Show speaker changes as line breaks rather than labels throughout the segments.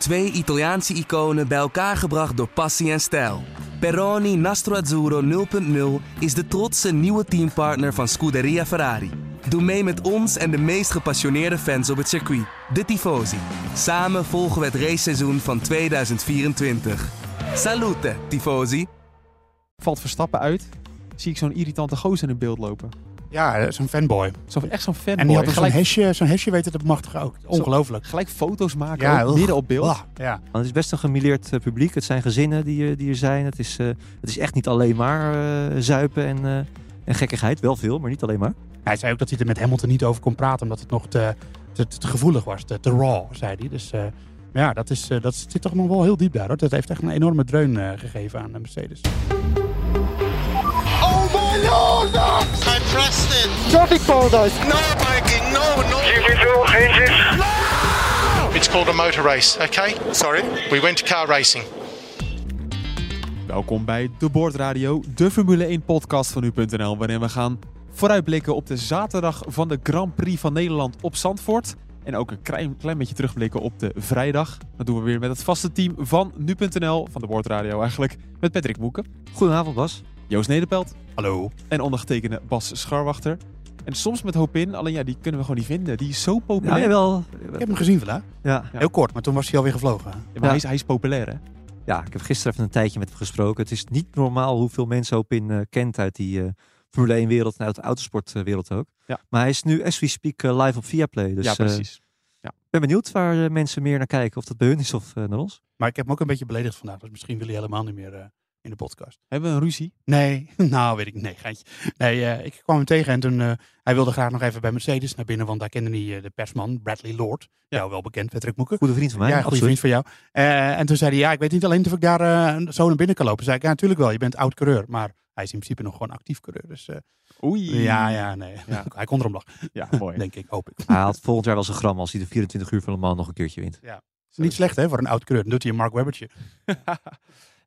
Twee Italiaanse iconen bij elkaar gebracht door passie en stijl. Peroni Nastro Azzurro 0.0 is de trotse nieuwe teampartner van Scuderia Ferrari. Doe mee met ons en de meest gepassioneerde fans op het circuit, de Tifosi. Samen volgen we het raceseizoen van 2024. Salute, Tifosi!
Valt Verstappen uit, zie ik zo'n irritante gozer in beeld lopen.
Ja, zo'n fanboy.
Zo, echt zo'n fanboy.
En die had zo'n
gelijk,
hesje, zo'n hesje weten te bemachtigen ook. Ongelooflijk.
gelijk foto's maken,
Ja,
ook
ugh.
midden op beeld.
Ja.
Want het is best een gemilleerd eh, publiek. Het zijn gezinnen die, eh, die er zijn. Het is, eh, het is echt niet alleen maar eh, zuipen en, eh, en gekkigheid. Wel veel, maar niet alleen maar.
Hij zei ook dat hij er met Hamilton niet over kon praten, omdat het nog te, te, te gevoelig was. Te, te raw, zei hij. Dus eh, maar ja, dat, is, eh, dat zit toch nog wel heel diep daar. Hoor. Dat heeft echt een enorme dreun eh, gegeven aan de Mercedes.
Lord! I pressed it! Traffic paradise! No, Mikey, no, no!
It's called a motor race, okay?
Sorry?
We went to car racing.
Welkom bij De Boordradio, de Formule 1 podcast van u.nl, waarin we gaan vooruitblikken op de zaterdag van de Grand Prix van Nederland op Zandvoort. En ook een klein, klein beetje terugblikken op de vrijdag. Dat doen we weer met het vaste team van nu.nl, van De Boordradio eigenlijk, met Patrick Moeken,
Goedenavond Bas.
Joost Nederpelt
Hallo.
en ondergetekende Bas Scharwachter. En soms met hoop in, alleen ja, die kunnen we gewoon niet vinden. Die is zo populair.
Ja, jawel.
Ik heb hem gezien vandaag.
Ja.
Ja.
Heel kort, maar toen was hij alweer gevlogen.
Ja, maar hij, is, hij is populair, hè?
ja, ik heb gisteren even een tijdje met hem gesproken. Het is niet normaal hoeveel mensen op in eh, kent uit die eh, Formule 1 wereld en uit de autosportwereld ook.
Ja.
Maar hij is nu, as we speak, eh, live op Viaplay. Dus
ja, precies.
ik ben benieuwd waar mensen meer naar kijken. Of dat bij hun is of naar ons.
Maar ik heb hem ook een beetje beledigd vandaag. Dus misschien wil hij helemaal niet meer eh, in de podcast.
Hebben we een ruzie?
Nee, nou weet ik niet. Nee, geintje. Nee, eh, ik kwam hem tegen en toen, eh, hij wilde graag nog even bij Mercedes naar binnen, want daar kende hij eh, de persman, Bradley Lord.
Ja.
Jou wel bekend, Patrick Moeken.
Goede vriend van mij.
ja, goede vriend van jou. En toen zei hij, ja, ik weet niet alleen of ik daar zo naar binnen kan lopen. Zei ik, ja, natuurlijk wel, je bent oud coureur. Maar hij is in principe nog gewoon actief coureur. Dus
Oei.
ja, ja, nee.
Ja.
hij kon erom lachen,
Ja, mooi.
denk ik, hoop ik.
Hij haalt volgend jaar wel zijn gram als hij de 24 uur van Le Mans nog een keertje wint.
Niet slecht hè, voor een oud coureur. Dan doet hij een Mark Webbertje.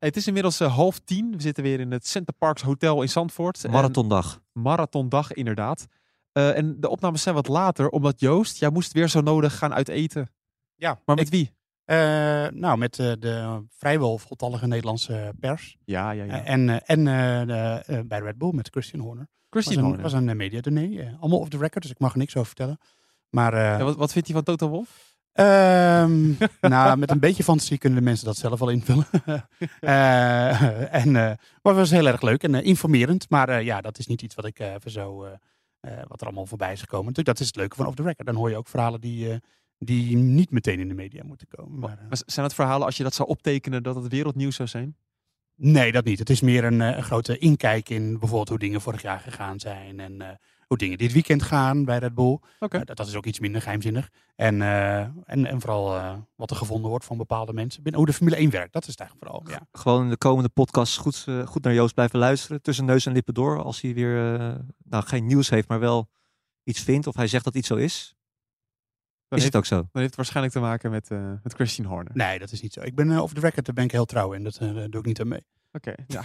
Het is inmiddels eh, half tien. We zitten weer in het Center Parks Hotel in Zandvoort. En
Marathondag.
Marathondag, inderdaad. Eh, en de opnames zijn wat later, omdat Joost, jij moest weer zo nodig gaan uit eten.
Ja,
Maar met
ik-
wie?
eh, nou, met eh, de vrijwel voltallige Nederlandse pers.
Ja, ja, ja.
En en, en eh, de, eh, bij Red Bull met Christian Horner.
Christian
was een,
Horner.
was een eh, media diner. allemaal off the record, dus ik mag er niks over vertellen. Maar eh,
Ja, wat, wat vindt hij van Toto Wolf?
Ehm, nou, met een beetje fantasie kunnen de mensen dat zelf wel invullen. Eh, en, eh, maar het was heel erg leuk en eh, informerend. Maar ja, dat is niet iets wat ik even zo, wat er allemaal voorbij is gekomen. Natuurlijk, dat is het leuke van Off the Record. Dan hoor je ook verhalen die, die niet meteen in de media moeten komen. Maar,
Maar zijn het verhalen, als je dat zou optekenen, dat het wereldnieuws zou zijn?
nee, dat niet. Het is meer een, grote inkijk in bijvoorbeeld hoe dingen vorig jaar gegaan zijn. En hoe dingen dit weekend gaan bij Red Bull.
Oké.
Eh, dat, dat is ook iets minder geheimzinnig. En, eh, en, en vooral eh, wat er gevonden wordt van bepaalde mensen. Binnen hoe de Formule 1 werkt, dat is het eigenlijk vooral. Ja.
Gewoon in de komende podcast goed, eh, goed naar Joost blijven luisteren. Tussen neus en lippen door. Als hij weer eh, nou, geen nieuws heeft, maar wel iets vindt. Of hij zegt dat iets zo is.
Dan
is
heeft,
het ook zo.
dan heeft het waarschijnlijk te maken met, eh, met Christian Horner.
Nee, dat is niet zo. Ik ben uh, over de record, daar ben ik heel trouw in. Dat doe ik niet aan mee.
Oké, ja.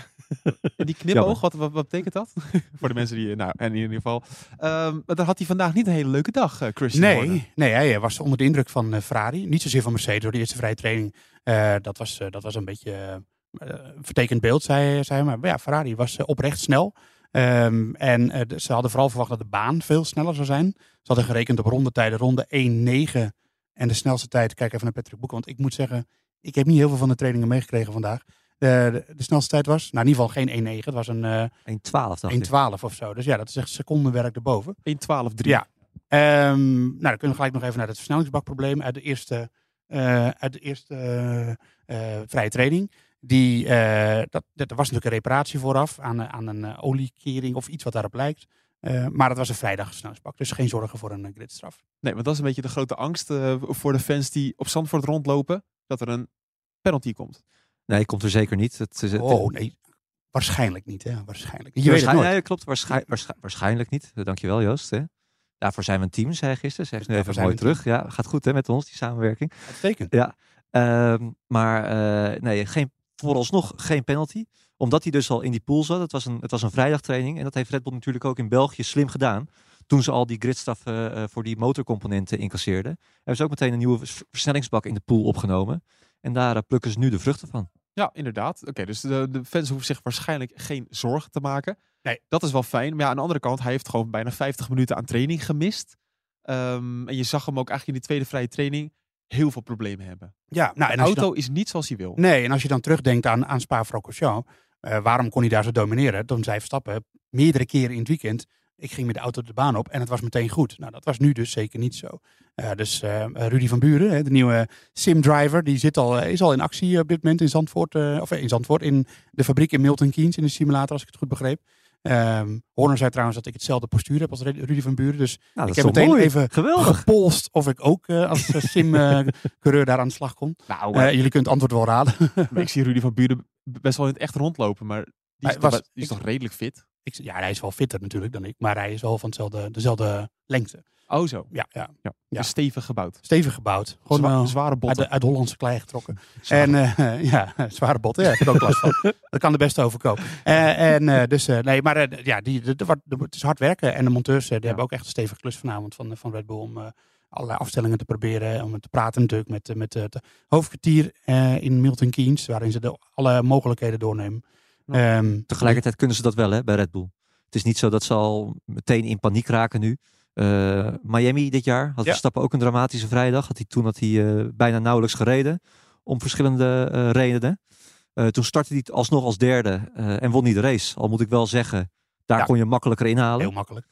en die knipoog, wat, wat, wat betekent dat? Voor de mensen die, nou, en in ieder geval. Ehm maar dan had hij vandaag niet een hele leuke dag, eh, Christian.
Nee, nee, hij was onder de indruk van eh, Ferrari. Niet zozeer van Mercedes door de eerste vrije training. Eh, dat, was, eh, dat was een beetje eh, eh, vertekend beeld, zei, zei hij. Maar ja, Ferrari was eh, oprecht snel. Ehm, en eh, ze hadden vooral verwacht dat de baan veel sneller zou zijn. Ze hadden gerekend op rondetijden ronde 1.9. En de snelste tijd, kijk even naar Patrick Boek. Want ik moet zeggen, ik heb niet heel veel van de trainingen meegekregen vandaag. De, de, de snelste tijd was, nou in ieder geval geen 1.9. Het was een eh
1.12 dacht ik.
1.12 of zo. Dus ja, dat is echt secondenwerk erboven.
1, 12, 3.
Ja. Ehm, nou, dan kunnen we gelijk nog even naar het versnellingsbakprobleem uit de eerste, eh, uit de eerste eh, eh, vrije training. Die, eh, dat, dat, er was natuurlijk een reparatie vooraf aan, aan een eh, oliekering of iets wat daarop lijkt. Eh, maar het was een vrijdag versnellingsbak, dus geen zorgen voor een eh, gridstraf.
Nee, want dat is een beetje de grote angst eh, voor de fans die op Zandvoort rondlopen. Dat er een penalty komt.
Nee, komt er zeker niet. Het, is-
Oh nee, waarschijnlijk niet. Hè? Waarschijnlijk niet. Je weet
nee, klopt. Waarschijn- waarsch- waarschijnlijk niet. Dankjewel Joost. Hè. Daarvoor zijn we een team, zei hij gisteren. Zeg nu even mooi terug. Ja, gaat goed hè, met ons, die samenwerking.
Uitstekend.
Ehm, maar eh, nee, geen, vooralsnog geen penalty. Omdat hij dus al in die pool zat. Het was een, het was een vrijdagtraining. En dat heeft Red Bull natuurlijk ook in België slim gedaan. toen ze al die gridstraffen eh, voor die motorcomponenten incasseerden, hebben ze ook meteen een nieuwe vers- versnellingsbak in de pool opgenomen. En daar eh, plukken ze nu de vruchten van.
Ja, inderdaad. Oké, dus de, de fans hoeven zich waarschijnlijk geen zorgen te maken.
Nee.
Dat is wel fijn. Maar ja, aan de andere kant, hij heeft gewoon bijna 50 minuten aan training gemist. Ehm, en je zag hem ook eigenlijk in die tweede vrije training heel veel problemen hebben.
Ja, nou, en
De auto
dan,
is niet zoals hij wil.
nee, en als je dan terugdenkt aan, aan Spa-Francorchamps, eh, waarom kon hij daar zo domineren? Dan zei Verstappen meerdere keren in het weekend, ik ging met de auto de baan op en het was meteen goed. Nou, dat was nu dus zeker niet zo. Eh, dus eh, Rudy van Buren, hè, de nieuwe sim-driver, die zit al, eh, is al in actie op dit moment in Zandvoort, of in Zandvoort, in de fabriek in Milton Keynes, in de simulator, als ik het goed begreep. Ehm Horner zei trouwens dat ik hetzelfde postuur heb als Rudy van Buren, dus
Nou,
ik heb meteen
mooi.
even
Geweldig.
gepolst of ik ook als sim-coureur daar aan de slag kon.
Nou,
jullie kunnen het antwoord wel raden.
ik zie Rudy van Buren best wel in het echt rondlopen. Maar die is, toch,
was-
die is
ik-
toch redelijk fit?
Ik, ja, hij is wel fitter natuurlijk dan ik, maar hij is wel van hetzelfde, dezelfde lengte.
Oh zo.
Ja, ja.
Ja.
Ja.
Dus stevig gebouwd.
Stevig gebouwd. Gewoon
Zwa-
wel
zware
uit,
botten.
uit de Hollandse klei getrokken.
Zware-
En eh, ja, zware botten. Ja, ik heb ook last van. Dat kan de beste overkomen. Eh, en eh, dus, eh, nee, maar eh, ja, die, de, de- wat- de- het is hard werken. En de monteurs eh, die
Ja.
hebben ook echt een stevige klus vanavond van, van Red Bull. Om eh, allerlei afstellingen te proberen. Om te praten natuurlijk met, eh, met eh, het hoofdkwartier eh, in Milton Keynes. Waarin ze de, alle mogelijkheden doornemen.
Ja.
Ehm,
Tegelijkertijd kunnen ze dat wel hè, bij Red Bull. Het is niet zo dat ze al meteen in paniek raken nu. Eh, Miami dit jaar had
Ja.
Verstappen ook een dramatische vrijdag. Had hij, toen had hij eh, bijna nauwelijks gereden. Om verschillende eh, redenen. Toen startte hij alsnog als derde en won hij de race. Al moet ik wel zeggen, daar
Ja.
kon je makkelijker inhalen.
heel makkelijk.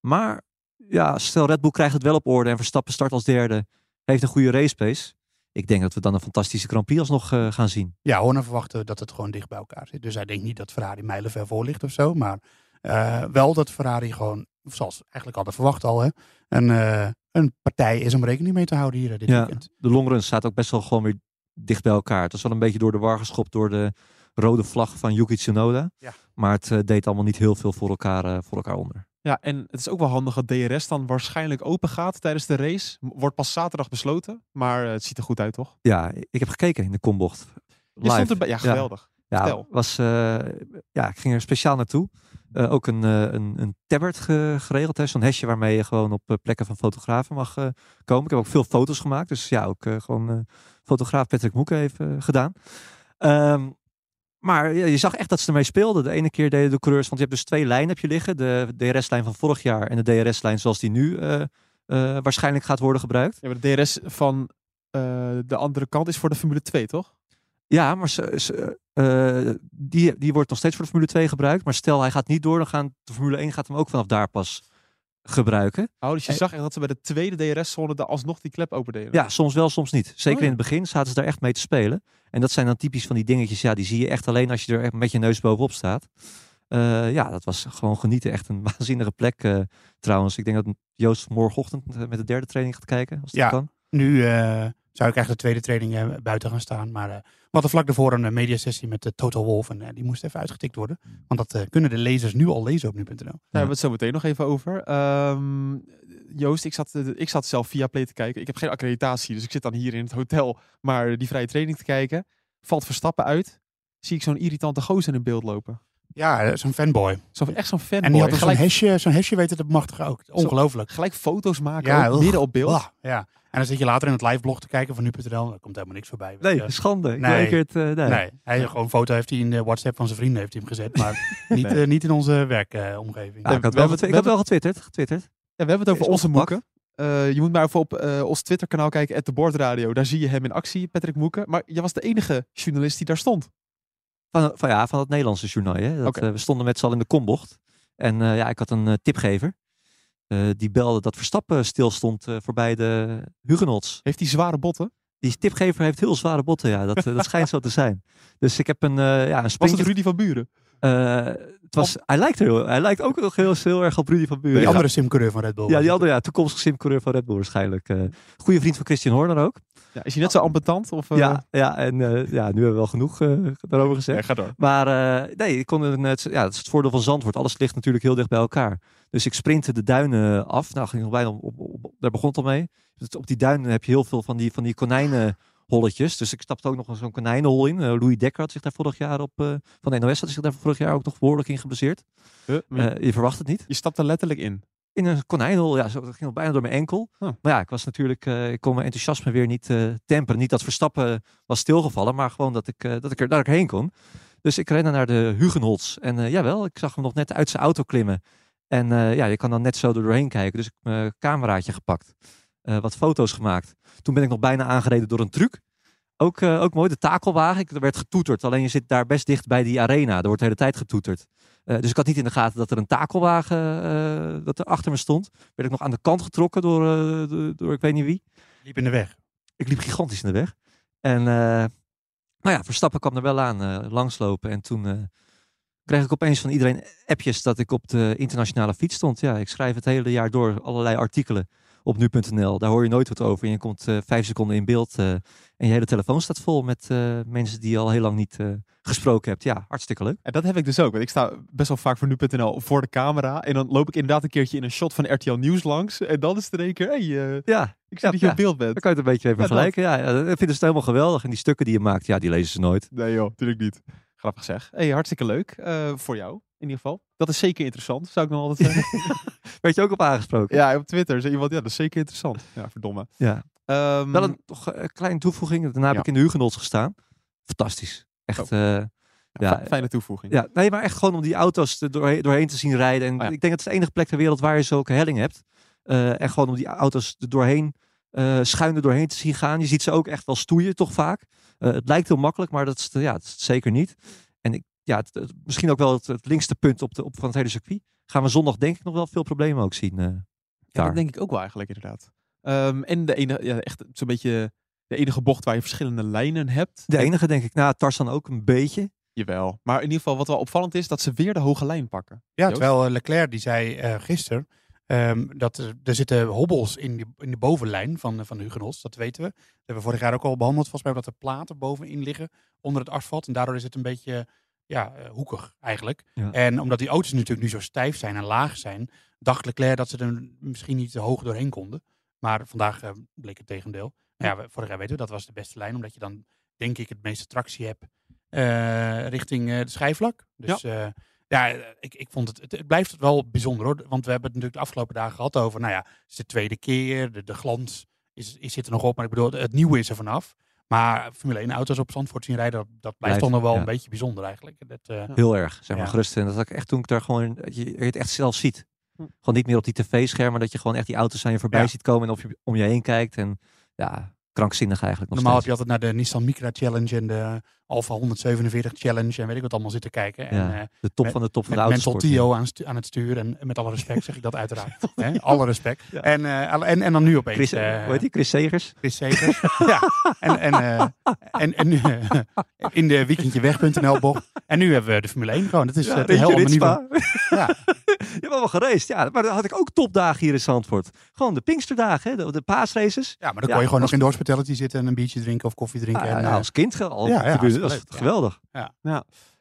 Maar ja, stel Red Bull krijgt het wel op orde en Verstappen start als derde. Heeft een goede race pace. Ik denk dat we dan een fantastische Grand Prix alsnog eh, gaan zien.
Ja, Horner verwachtte dat het gewoon dicht bij elkaar zit. Dus hij denkt niet dat Ferrari mijlenver voor ligt of zo. Maar eh, wel dat Ferrari gewoon, zoals we eigenlijk hadden verwacht al, hè, een, eh, een partij is om rekening mee te houden hier dit
Ja.
weekend.
de longruns staat ook best wel gewoon weer dicht bij elkaar. Het was wel een beetje door de war geschopt door de rode vlag van Yuki Tsunoda.
Ja.
Maar het deed allemaal niet heel veel voor elkaar, voor elkaar onder.
Ja, en het is ook wel handig dat DRS dan waarschijnlijk open gaat tijdens de race. Wordt pas zaterdag besloten, maar eh, het ziet er goed uit, toch?
Ja, ik heb gekeken in de kombocht.
Je stond erbij. Ja, geweldig.
Ja, was, eh, ja, ik ging er speciaal naartoe. Eh, ook een, eh, een, een tablet ge- geregeld. hè, Zo'n hesje waarmee je gewoon op plekken van fotografen mag komen. Ik heb ook veel foto's gemaakt. Dus ja, ook gewoon fotograaf Patrick Moeke heeft gedaan. Ehm, maar ja, je zag echt dat ze ermee speelden. De ene keer deden de coureurs, want je hebt dus twee lijnen heb je liggen. De DRS-lijn van vorig jaar en de DRS-lijn zoals die nu eh, eh, waarschijnlijk gaat worden gebruikt.
Ja, maar de DRS van eh, de andere kant is voor de Formule 2, toch?
Ja, maar ze, ze, die, die wordt nog steeds voor de Formule 2 gebruikt. Maar stel hij gaat niet door, dan gaan de Formule 1 gaat hem ook vanaf daar pas gebruiken.
Oh, dus je zag echt dat ze bij de tweede DRS-zone daar alsnog die klep opendeden.
Ja, soms wel, soms niet. Zeker
Oh ja.
in het begin zaten ze daar echt mee te spelen. En dat zijn dan typisch van die dingetjes, ja, die zie je echt alleen als je er echt met je neus bovenop staat. Eh, ja, dat was gewoon genieten. Echt een waanzinnige plek eh, trouwens. Ik denk dat Joost morgenochtend eh, met de derde training gaat kijken, als dat
Ja.
kan.
Nu eh, zou ik eigenlijk de tweede training eh, buiten gaan staan. Maar eh, hadden vlak daarvoor een eh, mediasessie met de Total Wolf. En eh, die moest even uitgetikt worden. Want dat eh, kunnen de lezers nu al lezen op nu.nl.
Daar hebben we het zo meteen nog even over. Ehm, Joost, ik zat, eh, ik zat zelf via Play te kijken. Ik heb geen accreditatie, dus ik zit dan hier in het hotel maar die vrije training te kijken. Valt Verstappen uit. Zie ik zo'n irritante gozer in beeld lopen.
Ja, eh, zo'n fanboy.
Zo, echt zo'n fanboy.
En die had zo'n hesje, zo'n hesje weten te bemachtigen ook. Ongelooflijk.
gelijk foto's maken,
Ja,
ook,
ugh.
midden op beeld.
Blah, ja. En dan zit je later in het liveblog te kijken van nu.nl. Daar komt helemaal niks voorbij.
Nee,
je.
schande. Ik
Nee.
denk het, eh, nee.
Nee, hij gewoon een foto heeft hij in de WhatsApp van zijn vrienden heeft hij hem gezet, maar niet, eh, niet in onze werkomgeving.
Ja, ik had,
we
wel,
hebben-
getwi- ik
we
had wel getwitterd. getwitterd.
Ja, we hebben het over
Is
onze. Moeken. Eh, je moet maar even op eh, ons Twitter-kanaal kijken, at de Bordradio. Daar zie je hem in actie, Patrick Moeken. Maar je was de enige journalist die daar stond.
Van, van, ja, van het Nederlandse journaal. Hè? Dat, eh, we stonden met z'n allen in de kombocht. En eh, ja, ik had een eh, tipgever. Eh, die belde dat Verstappen stil stond eh, voorbij de Hugenots.
Heeft hij zware botten?
Die tipgever heeft heel zware botten, ja. Dat, eh, dat schijnt zo te zijn. Dus ik heb een, eh ja, een
Was
sprintje...
het Rudy van Buren?
Eh, het was, hij, lijkt er heel, hij lijkt ook nog heel, heel erg op Rudy van Buren.
Die andere simcoureur van Red Bull.
Ja,
was
die andere, ja, toekomstige simcoureur van Red Bull waarschijnlijk. eh goede vriend van Christian Horner ook.
Ja, is hij net zo ambetant? Of, eh,
Ja, ja, en eh, ja, nu hebben we wel genoeg eh, daarover gezegd.
Ja, ga door.
Maar eh, nee, ik kon een, het, ja, dat is het voordeel van Zandvoort. Alles ligt natuurlijk heel dicht bij elkaar. Dus ik sprintte de duinen af. Nou, ging nog bijna op, op, op- daar begon het al mee. Dus op die duinen heb je heel veel van die, van die konijnenholletjes. Dus ik stapte ook nog zo'n konijnenhol in. Louis Dekker had zich daar vorig jaar op, eh, van de NOS had zich daar vorig jaar ook nog behoorlijk in geblesseerd. Eh, je verwacht het niet.
je stapt er letterlijk in.
In een konijnhol, ja, zo, dat ging al bijna door mijn enkel.
Oh.
Maar ja, ik was natuurlijk, eh, ik kon mijn enthousiasme weer niet eh, temperen. Niet dat Verstappen was stilgevallen, maar gewoon dat ik, eh, dat ik er daar heen kon. Dus ik rende naar de Hugenholz. En eh, jawel, ik zag hem nog net uit zijn auto klimmen. En eh, ja, je kan dan net zo er doorheen kijken. Dus ik heb mijn cameraatje gepakt. eh, wat foto's gemaakt. Toen ben ik nog bijna aangereden door een truc. Ook, eh, ook mooi, de takelwagen. Ik- Er werd getoeterd. Alleen je zit daar best dicht bij die arena. Er wordt de hele tijd getoeterd. Eh, dus ik had niet in de gaten dat er een takelwagen eh, dat er achter me stond. Werd ik nog aan de kant getrokken door, eh, door, door ik weet niet wie.
Liep in de weg.
Ik liep gigantisch in de weg. En nou ja, Verstappen kwam er wel aan langslopen. En toen kreeg ik opeens van iedereen appjes dat ik op de internationale fiets stond. Ja, ik schrijf het hele jaar door allerlei artikelen op nu.nl. Daar hoor je nooit wat over. En je komt eh, vijf seconden in beeld eh, en je hele telefoon staat vol met eh, mensen die je al heel lang niet gesproken hebt. Ja, hartstikke leuk.
En dat heb ik dus ook. Want ik sta best wel vaak voor nu.nl voor de camera. En dan loop ik inderdaad een keertje in een shot van RTL Nieuws langs. En dan is het in één keer, hey,
Ja,
ik zie
Ja,
dat je
ja.
op beeld bent.
dan kan je het een beetje even
Ja, dat.
vergelijken. Ja, ja, dat vinden ze helemaal geweldig. En die stukken die je maakt, ja, die lezen ze nooit.
Nee joh, natuurlijk niet. Grappig zeg. Hey, hartstikke leuk. eh, voor jou, in ieder geval. Dat is zeker interessant, zou ik nog altijd zeggen.
Werd je ook op aangesproken?
ja, op Twitter zei iemand, ja, dat is zeker interessant. Ja, verdomme.
Ja.
Ehm,
Wel een toch een kleine toevoeging. Daarna heb
Ja.
ik in de Hugenholz gestaan. Fantastisch. Echt, eh,
ja, fijne toevoeging.
ja, nee, maar echt gewoon om die auto's er doorheen, doorheen te zien rijden. En
Oh ja.
ik denk dat het de enige plek ter wereld waar je zulke helling hebt. Eh, en gewoon om die auto's er doorheen, eh schuin er doorheen te zien gaan. Je ziet ze ook echt wel stoeien, toch vaak. Eh, het lijkt heel makkelijk, maar dat is, ja, dat is het zeker niet. En ik, ja, het- het- misschien ook wel het, het linkste punt op de, op, van het hele circuit. Gaan we zondag denk ik nog wel veel problemen ook zien. eh,
Ja,
daar.
dat denk ik ook wel eigenlijk inderdaad. Ehm, en de enige, ja, echt zo'n beetje de enige bocht waar je verschillende lijnen hebt.
De enige denk ik, nou Tarzan ook een beetje.
Jawel. Maar in ieder geval wat wel opvallend is, dat ze weer de hoge lijn pakken.
Ja,
Joost?
terwijl Leclerc die zei eh gisteren ehm, dat er, er zitten hobbels in, die, in de bovenlijn van, van de Hugenholz, dat weten we. Dat hebben we vorig jaar ook al behandeld, volgens mij, dat er platen bovenin liggen onder het asfalt. En daardoor is het een beetje ja, eh, hoekig eigenlijk.
Ja.
En omdat die auto's natuurlijk nu zo stijf zijn en laag zijn, dacht Leclerc dat ze er misschien niet te hoog doorheen konden. Maar vandaag eh, bleek het tegendeel. Ja, we- vorig jaar weten we, dat was de beste lijn, omdat je dan denk ik het meeste tractie hebt eh, richting eh de schijfvlak. Dus ja, ja ik, ik vond het, het, het blijft wel bijzonder hoor. Want we hebben het natuurlijk de afgelopen dagen gehad over, nou ja, het is de tweede keer, de, de glans is, is, zit er nog op. Maar ik bedoel, het nieuwe is er vanaf. Maar Formule 1 auto's op Zandvoort zien rijden, dat, dat blijft,
Blijft,
toch nog wel
ja.
een beetje bijzonder eigenlijk. Dat, eh,
Heel erg, zeg maar,
Ja.
gerust. En dat had ik echt toen ik daar gewoon, dat je, je het echt zelf ziet.
Hm.
Gewoon niet meer op die tv-schermen, maar dat je gewoon echt die auto's aan je voorbij
Ja.
ziet komen en of je om je heen kijkt. En ja, krankzinnig eigenlijk nog
Normaal heb je altijd naar de Nissan Micra Challenge en de Alfa 147 Challenge en weet ik wat allemaal zitten kijken. En, eh,
de top
met-
van de top van de
Mental
autosport.
Tio aan, het stuur. En met alle respect zeg ik dat uiteraard. Hè? Alle respect.
Ja.
En, eh, en, en dan nu opeens.
Chris, hoe heet die? Chris Segers?
Chris Segers. ja. En, en, en, en nu in de weekendjeweg.nl bocht. En nu hebben we de Formule 1 gewoon. Dat is
Ja,
ander
Ritsma.
niveau. Ja.
Je hebt wel gereisd, ja. Maar dan had ik ook topdagen hier in Zandvoort. Gewoon de Pinksterdagen, hè, de, de paasraces.
ja, maar dan kon je gewoon nog in de hospitality zitten en een biertje drinken of koffie drinken.
Ah,
en, eh,
als kind al.
ja,
dat is
leuk, ja.
geweldig.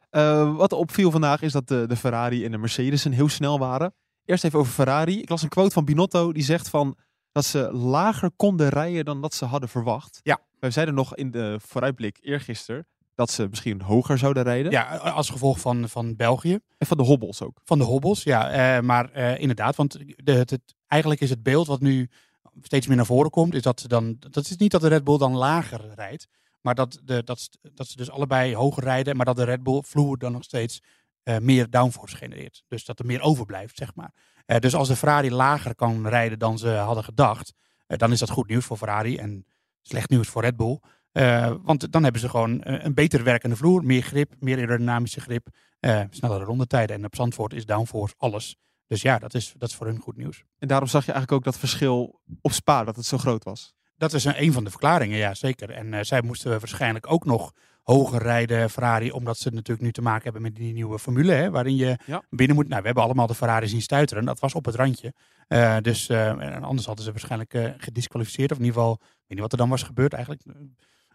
Eh, wat opviel vandaag is dat de, de Ferrari en de Mercedes heel snel waren. Eerst even over Ferrari. Ik las een quote van Binotto die zegt van dat ze lager konden rijden dan dat ze hadden verwacht.
Ja.
Wij zeiden nog in de vooruitblik eergisteren dat ze misschien hoger zouden rijden.
ja, als gevolg van, van België.
En van de hobbels ook.
Van de hobbels, ja. eh, maar eh, inderdaad, want de, het, het- eigenlijk is het beeld wat nu steeds meer naar voren komt, is dat ze dan, dat is niet dat de Red Bull dan lager rijdt, maar dat, de, dat, dat ze dus allebei hoger rijden, maar dat de Red Bull vloer dan nog steeds eh, meer downforce genereert. Dus dat er meer overblijft, zeg maar. Eh, dus als de Ferrari lager kan rijden dan ze hadden gedacht, eh, dan is dat goed nieuws voor Ferrari en slecht nieuws voor Red Bull. Want dan hebben ze gewoon een beter werkende vloer, meer grip, meer aerodynamische grip, snellere rondetijden. En op Zandvoort is downforce alles. Dus ja, dat is, dat is voor hun goed nieuws.
En daarom zag je eigenlijk ook dat verschil op Spa, dat het zo groot was.
Dat is een, een van de verklaringen, ja zeker. En eh, zij moesten waarschijnlijk ook nog hoger rijden, Ferrari, omdat ze natuurlijk nu te maken hebben met die nieuwe formule, hè, waarin je
Ja.
binnen moet. Nou, we hebben allemaal de Ferrari zien stuiteren, dat was op het randje. Eh, dus eh, anders hadden ze waarschijnlijk gedisqualificeerd, of in ieder geval, ik weet niet wat er dan was gebeurd eigenlijk.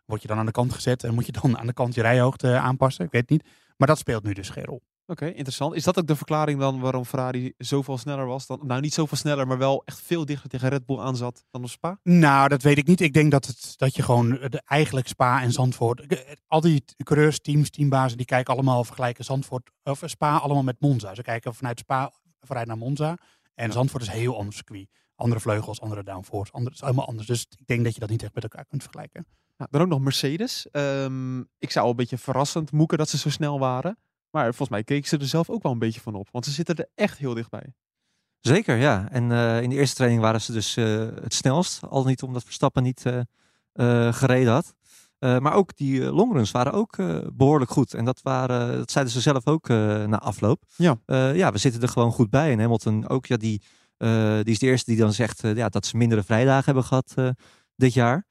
Word je dan aan de kant gezet en moet je dan aan de kant je rijhoogte aanpassen? Ik weet het niet. Maar dat speelt nu dus geen rol.
Oké, interessant. Is dat ook de verklaring dan waarom Ferrari zoveel sneller was? Dan, nou, niet zoveel sneller, maar wel echt veel dichter tegen Red Bull aan zat dan op Spa?
Nou, dat weet ik niet. Ik denk dat, het, dat je gewoon de, eigenlijk Spa en Zandvoort. ik- Al die coureurs, teams, teambazen, die kijken allemaal vergelijken Zandvoort of Spa allemaal met Monza. Ze kijken vanuit Spa vooruit naar Monza. En Zandvoort is heel ander circuit. Andere vleugels, andere downforce, andere, het is allemaal anders. Dus ik denk dat je dat niet echt met elkaar kunt vergelijken.
Nou, dan ook nog Mercedes. Ehm, ik zou al een beetje verrassend moeken dat ze zo snel waren. Maar volgens mij keken ze er zelf ook wel een beetje van op. Want ze zitten er echt heel dichtbij.
Zeker, ja. En eh, in de eerste training waren ze dus eh, het snelst. Al niet omdat Verstappen niet eh, gereden had. Maar ook die longruns waren ook eh, behoorlijk goed. En dat, waren, dat zeiden ze zelf ook na afloop.
Ja.
Ja, we zitten er gewoon goed bij. En Hamilton ook, ja, die, die is de eerste die dan zegt ja, dat ze mindere vrijdagen hebben gehad eh, dit jaar.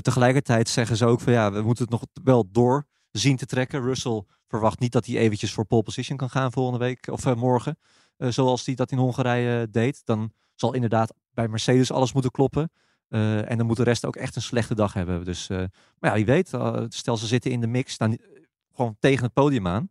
Tegelijkertijd zeggen ze ook van ja, we moeten het nog wel door zien te trekken. Russell verwacht niet dat hij eventjes voor pole position kan gaan volgende week of eh, morgen. Eh, zoals hij dat in Hongarije deed. Dan zal inderdaad bij Mercedes alles moeten kloppen. Eh, en dan moet de rest ook echt een slechte dag hebben. Dus, eh, maar ja, wie weet, eh, stel ze zitten in de mix, staan gewoon tegen het podium aan.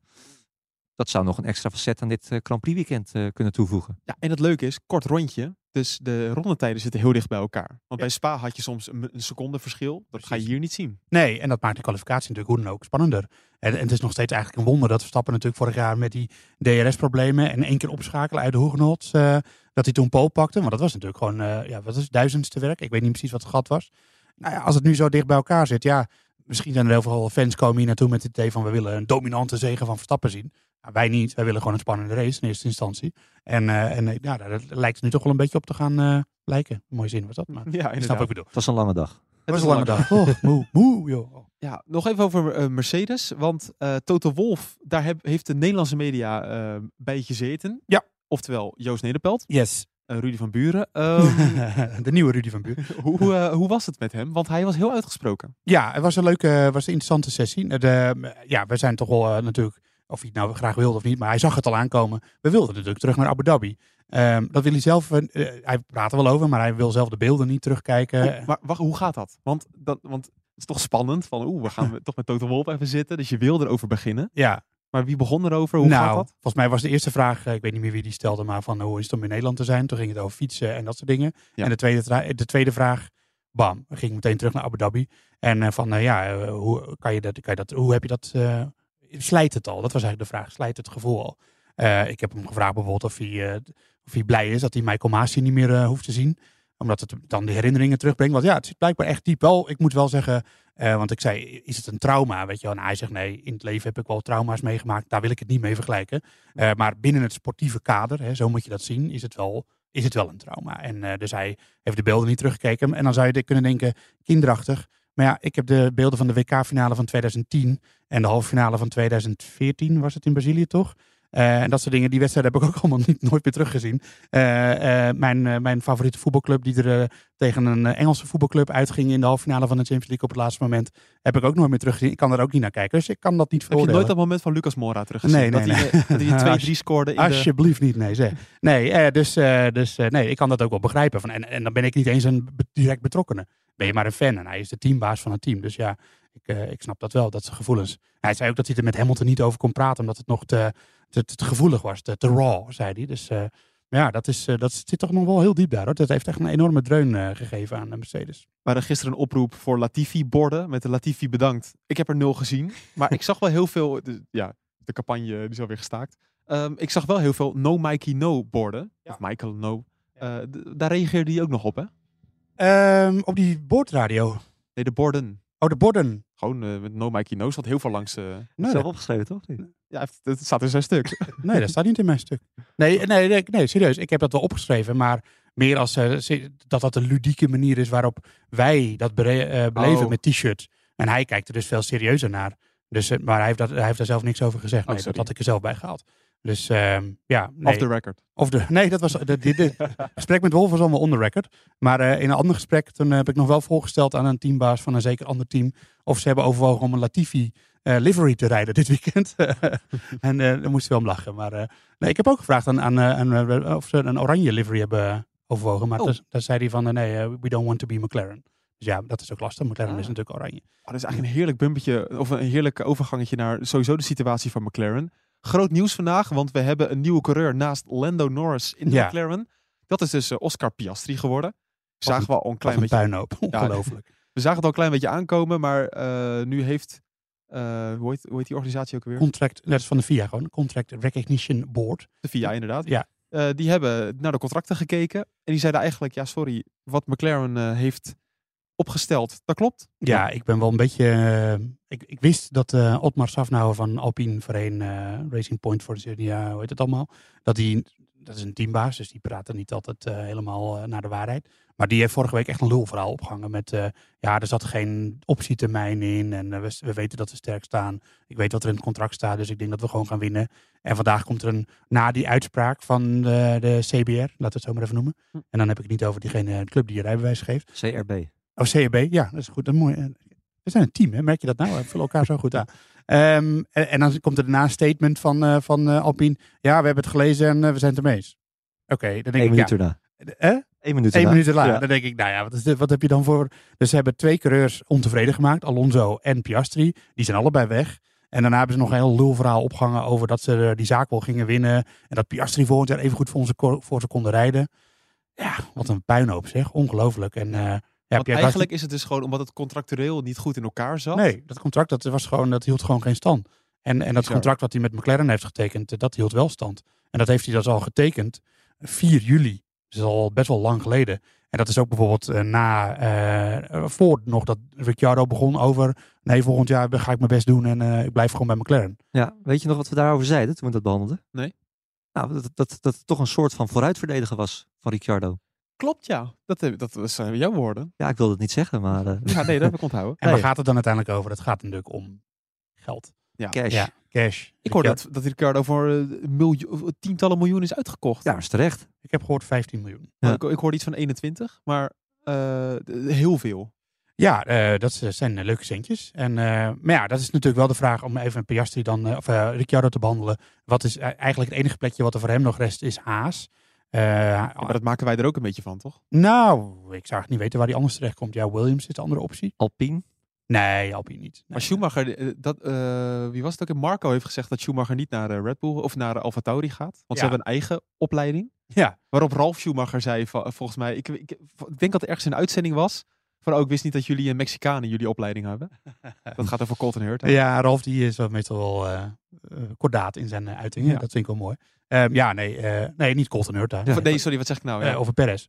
Dat zou nog een extra facet aan dit eh, Grand Prix weekend eh, kunnen toevoegen.
Ja, en het leuke is, kort rondje. Dus de rondetijden zitten heel dicht bij elkaar. Want bij Spa had je soms een, een seconde verschil. Dat ga je hier niet zien.
Nee, en dat maakt de kwalificatie natuurlijk hoe dan ook spannender. En, en het is nog steeds eigenlijk een wonder dat Verstappen natuurlijk vorig jaar met die DRS-problemen en één keer opschakelen uit de eh dat hij toen pole pakte. Want dat was natuurlijk gewoon, eh, ja, wat is het, duizendste werk? Ik weet niet precies wat het gat was. Nou ja, als het nu zo dicht bij elkaar zit, ja, misschien zijn er heel veel fans komen hier naartoe met het idee van we willen een dominante zege van Verstappen zien. Nou, wij niet, wij willen gewoon een spannende race in eerste instantie. En, eh, en eh, ja, daar lijkt het nu toch wel een beetje op te gaan eh, lijken. Mooie zin was dat, maar
Ja,
wat
inderdaad.
ik bedoel.
Het was een lange dag.
Het was een lange dag. Oh, moe, moe, joh.
Ja, nog even over Mercedes. Want eh Toto Wolf, daar heb- heeft de Nederlandse media eh, bij gezeten.
Ja.
Oftewel Joost Nederpelt,
Yes.
Rudy van Buren. Ehm,
de nieuwe Rudy van Buur.
hoe, hoe was het met hem? Want hij was heel uitgesproken.
Ja, het was een leuke, was een interessante sessie. De, ja, we zijn toch wel natuurlijk, of hij het nou graag wilde of niet, maar hij zag het al aankomen. We wilden natuurlijk terug naar Abu Dhabi. Ehm, dat wil hij zelf, eh, hij praat er wel over, maar hij wil zelf de beelden niet terugkijken.
Oh, maar wacht, hoe gaat dat? Want, dat? want het is toch spannend. Van oeh, we gaan we toch met Toto Wolf even zitten. Dus je wil erover beginnen.
ja,
Maar wie begon erover? Hoe
nou,
gaat dat?
volgens mij was de eerste vraag, eh, ik weet niet meer wie die stelde, maar van hoe is het om in Nederland te zijn? Toen ging het over fietsen en dat soort dingen.
Ja.
En de tweede, de tweede vraag, bam, ging meteen terug naar Abu Dhabi. En eh, van, eh, ja, eh, hoe, kan je dat, kan je dat, hoe heb je dat, eh, slijt het al? Dat was eigenlijk de vraag, slijt het gevoel al? Eh, ik heb hem gevraagd bijvoorbeeld of hij, eh, of hij blij is dat hij Michael Masi niet meer eh, hoeft te zien. Omdat het dan de herinneringen terugbrengt. Want ja, het zit blijkbaar echt diep wel. Ik moet wel zeggen, want ik zei, is het een trauma? Weet je wel? En hij zegt, nee, in het leven heb ik wel trauma's meegemaakt. Daar wil ik het niet mee vergelijken. Maar binnen het sportieve kader, hè, zo moet je dat zien, is het wel, is het wel een trauma. En dus hij heeft de beelden niet teruggekeken. En dan zou je kunnen denken, kinderachtig. Maar ja, ik heb de beelden van de WK-finale van 2010 en de halve finale van 2014, was het in Brazilië toch? Eh, en dat soort dingen, die wedstrijden heb ik ook allemaal niet, nooit meer teruggezien. Eh, eh, mijn, mijn favoriete voetbalclub, die er tegen een Engelse voetbalclub uitging in de halve finale van de Champions League op het laatste moment, heb ik ook nooit meer teruggezien. Ik kan er ook niet naar kijken, dus ik kan dat niet
Heb je
veroordelen.
nooit dat moment van Lucas Mora teruggezien?
Nee, nee,
dat
nee.
hij, hij 2-3
Als-
scoorde in de...
Alsjeblieft niet, nee zeg. Nee, dus, dus nee, ik kan dat ook wel begrijpen. Van, en, en dan ben ik niet eens een direct betrokkene. Ben je maar een fan en hij is de teambaas van het team. Dus ja, ik, eh, ik snap dat wel, dat zijn gevoelens. Hij zei ook dat hij er met Hamilton niet over kon praten, omdat het nog te, te, te, te gevoelig was. Te, te raw, zei hij. Dus eh, maar ja, dat, is, eh, dat zit toch nog wel heel diep daar. Hoor. Dat heeft echt een enorme dreun eh, gegeven aan Mercedes.
We hadden gisteren een oproep voor Latifi-borden. Met de Latifi bedankt. Ik heb er nul gezien. Maar ik zag wel heel veel... de- ja, de campagne die is alweer gestaakt. Ehm, ik zag wel heel veel No Mikey No borden.
Ja.
Of Michael No. Eh, d- daar reageerde hij ook nog op, hè?
Ehm, op die boordradio.
Nee, de borden.
Oh, de borden.
Gewoon eh, met No Mikey No zat heel veel langs... eh,
Nee,
Zelf opgeschreven, toch? Niet?
ja, het, staat in zijn stuk.
nee, dat staat niet in mijn stuk. Nee, nee, nee, nee, serieus. Ik heb dat wel opgeschreven, maar meer als eh, dat dat een ludieke manier is waarop wij dat beleven
Oh.
met t-shirts. En hij kijkt er dus veel serieuzer naar. Dus, maar hij heeft, dat, hij heeft daar zelf niks over gezegd.
Oh,
Nee, dat had ik er zelf bij gehaald. Dus ehm, ja, nee.
Off the record.
Of de, nee, dat was de, gesprek met Wolf was allemaal on the record. Maar eh, in een ander gesprek toen heb ik nog wel voorgesteld aan een teambaas van een zeker ander team of ze hebben overwogen om een Latifi eh, livery te rijden dit weekend. en eh daar moest hij wel om lachen. Maar eh, nee, ik heb ook gevraagd aan, aan, aan, of ze een oranje livery hebben overwogen. Maar
Oh.
daar daar zei hij van nee, we don't want to be McLaren. Dus ja, dat is ook lastig. McLaren
Ah.
is natuurlijk oranje.
Oh, dat is eigenlijk een heerlijk bumpetje, of een heerlijk overgangetje naar sowieso de situatie van McLaren. Groot nieuws vandaag, want we hebben een nieuwe coureur naast Lando Norris in de
Ja.
McLaren. Dat is dus eh, Oscar Piastri geworden. Zagen we al een klein
een
beetje,
puinhoop. Ongelooflijk.
we zagen het al een klein beetje aankomen, maar eh, nu heeft, eh, hoe, heet, hoe heet die organisatie ook alweer?
Contract, dat is van de FIA gewoon. Contract Recognition Board.
De FIA inderdaad.
Ja.
die hebben naar de contracten gekeken. En die zeiden eigenlijk, ja sorry, wat McLaren heeft opgesteld, dat klopt.
Ja, ik ben wel een beetje. eh, ik, ik wist dat eh Otmar Safnauer van Alpine Verein eh, Racing Point voor de ja, hoe heet het allemaal? Dat die, dat is een teambaas, dus die praten niet altijd eh, helemaal naar de waarheid. Maar die heeft vorige week echt een lulverhaal opgehangen met, eh, ja, er zat geen optietermijn in en we, we weten dat we sterk staan. Ik weet wat er in het contract staat, dus ik denk dat we gewoon gaan winnen. En vandaag komt er een, na die uitspraak van de, de CBR, laten we het zo maar even noemen.
Hm.
En dan heb ik het niet over diegene, de club die je rijbewijs geeft.
CRB.
Oh, CAB, ja, dat is goed. Dat is mooi. We zijn een team, hè? merk je dat nou? We vullen elkaar zo goed aan. Ehm, en, en dan komt er daarna een statement van, eh, van eh, Alpine. Ja, we hebben het gelezen en eh, we zijn het ermee eens. Oké, dan denk
Eén
ik,
minuut
ja.
erna.
Hè?
Eén minuut
Eén
erna.
minuut later.
Ja.
Dan denk ik, nou ja, wat, is dit, wat heb je dan voor... Dus ze hebben twee coureurs ontevreden gemaakt. Alonso en Piastri. Die zijn allebei weg. En daarna hebben ze nog een heel lulverhaal opgehangen over dat ze die zaak wel gingen winnen. En dat Piastri volgend jaar even goed voor, onze, voor ze konden rijden. Ja, wat een puinhoop zeg. Ongelooflijk. En, ja,
Want
Pierre
eigenlijk is het dus gewoon omdat het contractueel niet goed in elkaar zat.
Nee, dat contract dat was gewoon, dat hield gewoon geen stand. En, en dat contract wat hij met McLaren heeft getekend, eh, dat hield wel stand. En dat heeft hij dus al getekend 4 juli. Dus al best wel lang geleden. En dat is ook bijvoorbeeld eh, na, eh, voor nog dat Ricciardo begon over, nee, volgend jaar ga ik mijn best doen en eh, ik blijf gewoon bij McLaren.
Ja, weet je nog wat we daarover zeiden toen we dat behandelden?
Nee.
Nou, dat, dat, dat het toch een soort van vooruitverdediger was van Ricciardo.
Klopt, ja. Dat, dat zijn jouw woorden.
Ja, ik wilde het niet zeggen, maar eh,
Ja, nee, dat heb ik onthouden.
En waar
Nee.
gaat het dan uiteindelijk over? Het gaat natuurlijk om geld.
Ja.
cash.
Ja, cash.
Ik hoorde dat, dat Ricardo voor eh, miljoen, tientallen miljoen is uitgekocht.
Ja, dat is terecht.
Ik heb gehoord 15 miljoen.
Ja.
Ik, ik hoorde iets van 21, maar eh, heel veel.
Ja, eh, dat zijn eh, leuke centjes. En, eh, maar ja, dat is natuurlijk wel de vraag om even Piastri dan, eh, of eh, Ricciardo te behandelen. Wat is eh, eigenlijk het enige plekje wat er voor hem nog rest, is Haas. Eh,
Ja, maar dat maken wij er ook een beetje van, toch?
Nou, ik zou echt niet weten waar hij anders terecht komt. Ja, Williams is de andere optie.
Alpine.
Nee, Alpine niet. Nee.
Maar Schumacher, eh, dat, eh, wie was het ook? Marco heeft gezegd dat Schumacher niet naar de Red Bull of naar de Alfa Tauri gaat. Want ze hebben een eigen opleiding.
Ja,
Waarop Ralf Schumacher zei, volgens mij, ik, ik, ik denk dat er ergens een uitzending was. Van, oh, ik wist niet dat jullie een Mexicaan in jullie opleiding hebben. Dat gaat over Colton Hurt. hè?
ja Ralf die is wel meestal wel kordaat in zijn uitingen.
Ja.
Dat vind ik wel mooi. Ehm, ja, nee, eh, nee, niet Colton Hurt daar.
Of- nee, sorry, wat zeg ik nou?
Eh,
Ja,
over Perez.